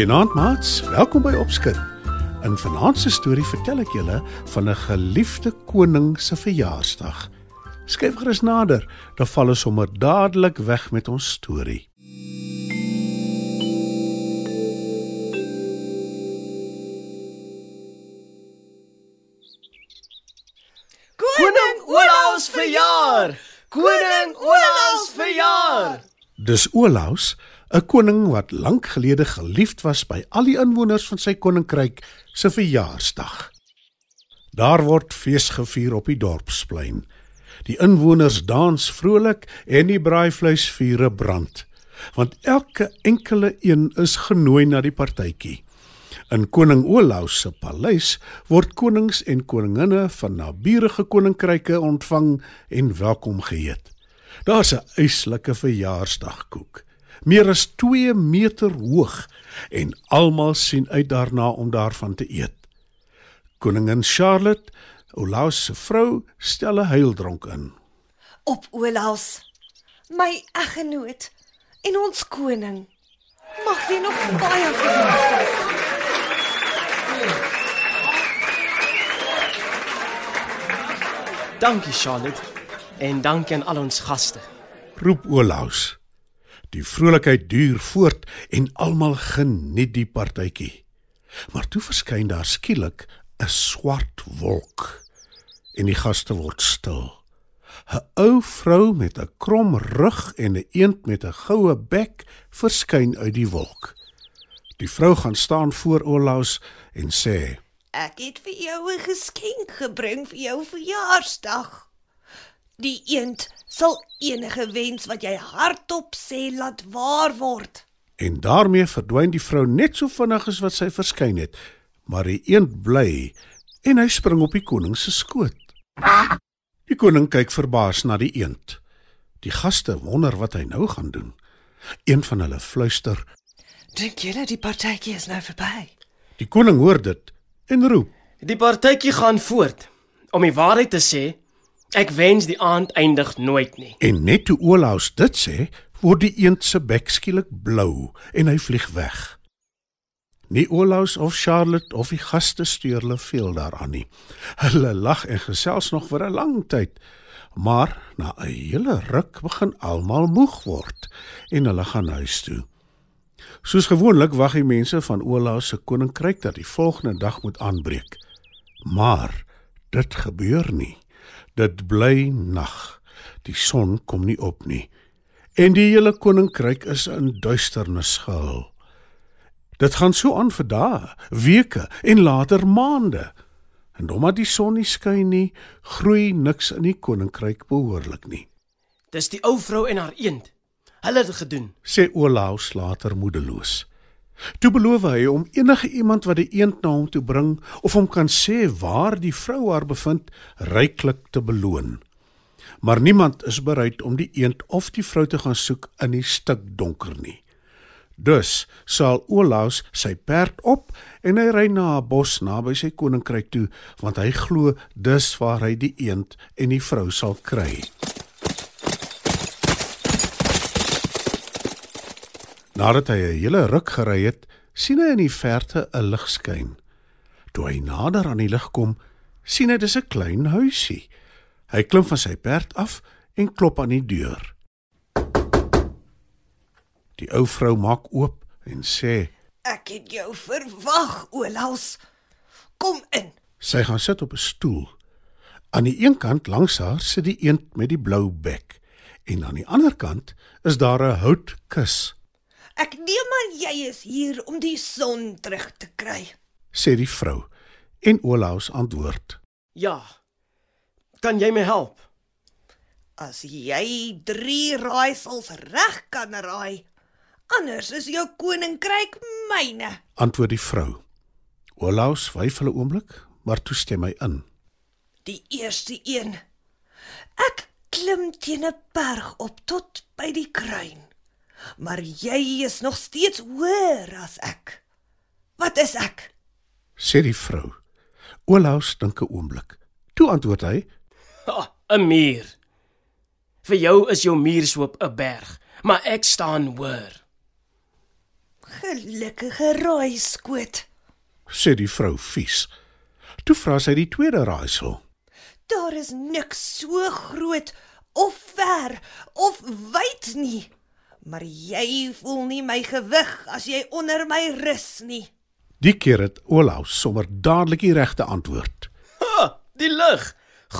Goeienaand maats, welkom by Opskud. In vanaand se storie vertel ek julle van 'n geliefde koning se verjaarsdag. Skryf gerus nader, dan val ons sommer dadelik weg met ons storie. Koning Olaus verjaar. Koning Olaus verjaar. Dis Olaus, 'n koning wat lank gelede geliefd was by al die inwoners van sy koninkryk se verjaarsdag. Daar word fees gevier op die dorpsplein. Die inwoners dans vrolik en die braaivleisvure brand, want elke enkele een is genooi na die partytjie. In koning Olaus se paleis word konings en koninginne van naburige koninkryke ontvang en welkom geheet. Daar's 'n eislike verjaarsdagkoek, meer as 2 meter hoog en almal sien uit daarna om daarvan te eet. Koningin Charlotte, Olaus se vrou, stel 'n heildronk in. Op Olaus, my eggenoot en ons koning. Mag jy nog baie verjaardag. Dankie Charlotte en dankie aan al ons gaste. Roep Olaus. Die vrolikheid duur voort en almal geniet die partytjie. Maar toe verskyn daar skielik 'n swart wolk en die gaste word stil. 'n Ou vrou met 'n krom rug en 'n eend met 'n goue bek verskyn uit die wolk. Die vrou gaan staan voor Olaus en sê: Ek het vir jou 'n geskenk gebring vir jou verjaarsdag. Die eend sal enige wens wat jy hardop sê laat waar word. En daarmee verdwyn die vrou net so vinnig as wat sy verskyn het, maar die eend bly en hy spring op die koning se skoot. Die koning kyk verbaas na die eend. Die gaste wonder wat hy nou gaan doen. Een van hulle fluister. Dink julle die partytjie is nou verby? Die koning hoor dit en roep: Die partytjie gaan voort. Om die waarheid te sê, ek wens die aand eindig nooit nie. En net toe Olaus dit sê, word die eend se bek skielik blou en hy vlieg weg. Nie Olaus of Charlotte of die gaste stuur hulle veel daaraan nie. Hulle lag en gesels nog vir 'n lang tyd, maar na 'n hele ruk begin almal moeg word en hulle gaan huis toe. Soos gewoonlik wag die mense van Olaus se koninkryk dat die volgende dag moet aanbreek. Maar dit gebeur nie. Dit bly nag. Die son kom nie op nie. En die hele koninkryk is in duisternis gehul. Dit gaan so aan vir dae, weke en later maande. En omdat die son nie skyn nie, groei niks in die koninkryk behoorlik nie, Dis die ou vrou en haar eend. Hulle het dit gedoen. sê Olaus later moedeloos. Toe beloof hy om enige iemand wat die eend na hom toe bring of hom kan sê waar die vrou haar bevind, ryklik te beloon. Maar niemand is bereid om die eend of die vrou te gaan soek in die stikdonker nie. Dus sal Olaus sy perd op en hy ry na 'n bos naby sy koninkryk toe, want hy glo dis waar hy die eend en die vrou sal kry. Nadat hy 'n hele ruk gery het, sien hy in die verte 'n lig skyn. Toe hy nader aan die lig kom, sien hy dis 'n klein huisie. Hy klim van sy perd af en klop aan die deur. Die ou vrou maak oop en sê: Ek het jou verwag, Olaus. Kom in. Sy gaan sit op 'n stoel. Aan die een kant langs haar sit die eend met die blou bek en aan die ander kant is daar 'n houtkus. Ek neem aan jy is hier om die son terug te kry. sê die vrou en Olaus antwoord. Ja. Kan jy my help? As jy 3 raaisels reg kan raai, anders is jou koninkryk myne. Antwoord die vrou. Olaus wyfel 'n oomblik, maar toe stem hy in. Die eerste een. Ek klim teen 'n berg op tot by die kruin. Maar jy is nog steeds hoër as ek. Wat is ek? Sê die vrou. Olaus dink 'n oomblik. Toe antwoord hy: Ah, 'n muur. Vir jou is jou muur so op 'n berg, maar ek staan hoër. Gelukkige raai skoot. sê die vrou vies. Toe vra sy die tweede raaisel. Daar is niks so groot of ver of wyd nie. Maar jy voel nie my gewig as jy onder my rus nie. Die keer het Olaus sommer dadelik die regte antwoord. Ha, die lig,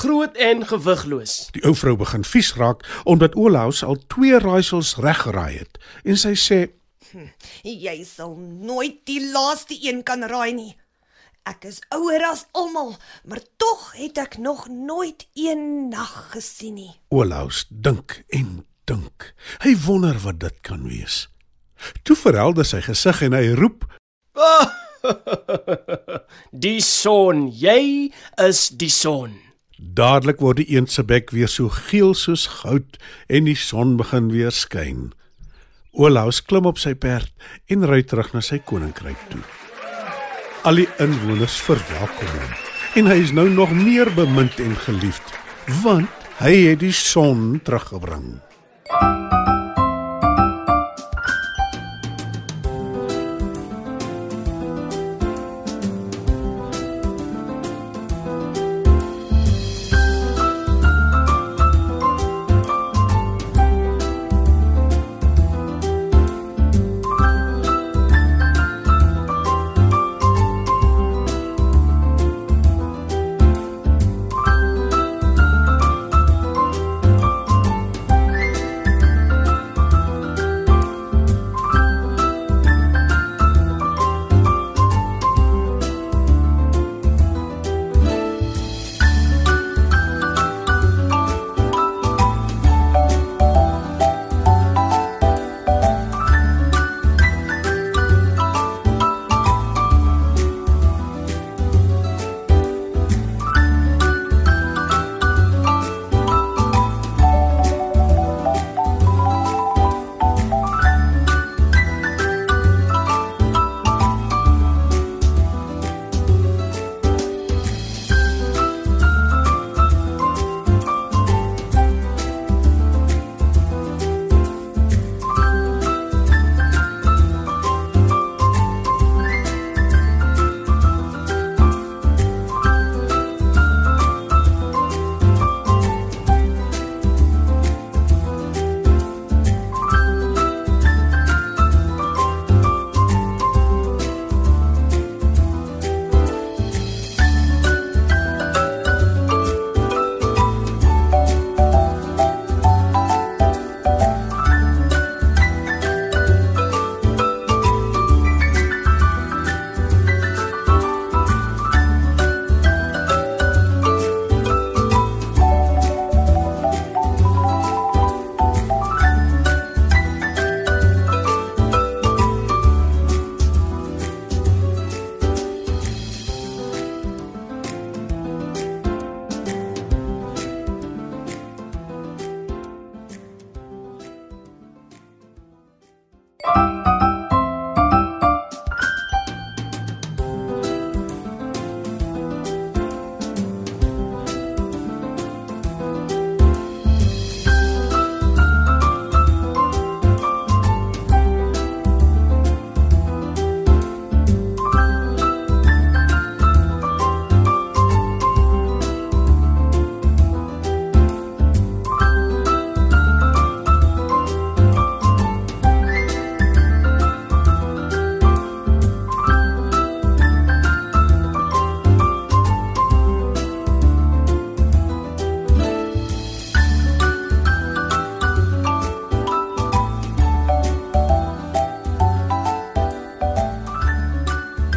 groot en gewigloos. Die ou vrou begin vies raak omdat Olaus al twee raaisels reg geraai het en sy sê: Jy sal nooit die laaste een kan raai nie. Ek is ouer as almal, maar tog het ek nog nooit een nag gesien nie. Olaus dink en dink. Hy wonder wat dit kan wees. Toe verhelder sy gesig en hy roep: Die son, jy is die son. Dadelik word die eend se bek weer so geel soos goud en die son begin weer skyn. Olaus klim op sy perd en ry terug na sy koninkryk toe. Al die inwoners verwelkom hom en hy is nou nog meer bemind en geliefd want hy het die son teruggebring. Thank you.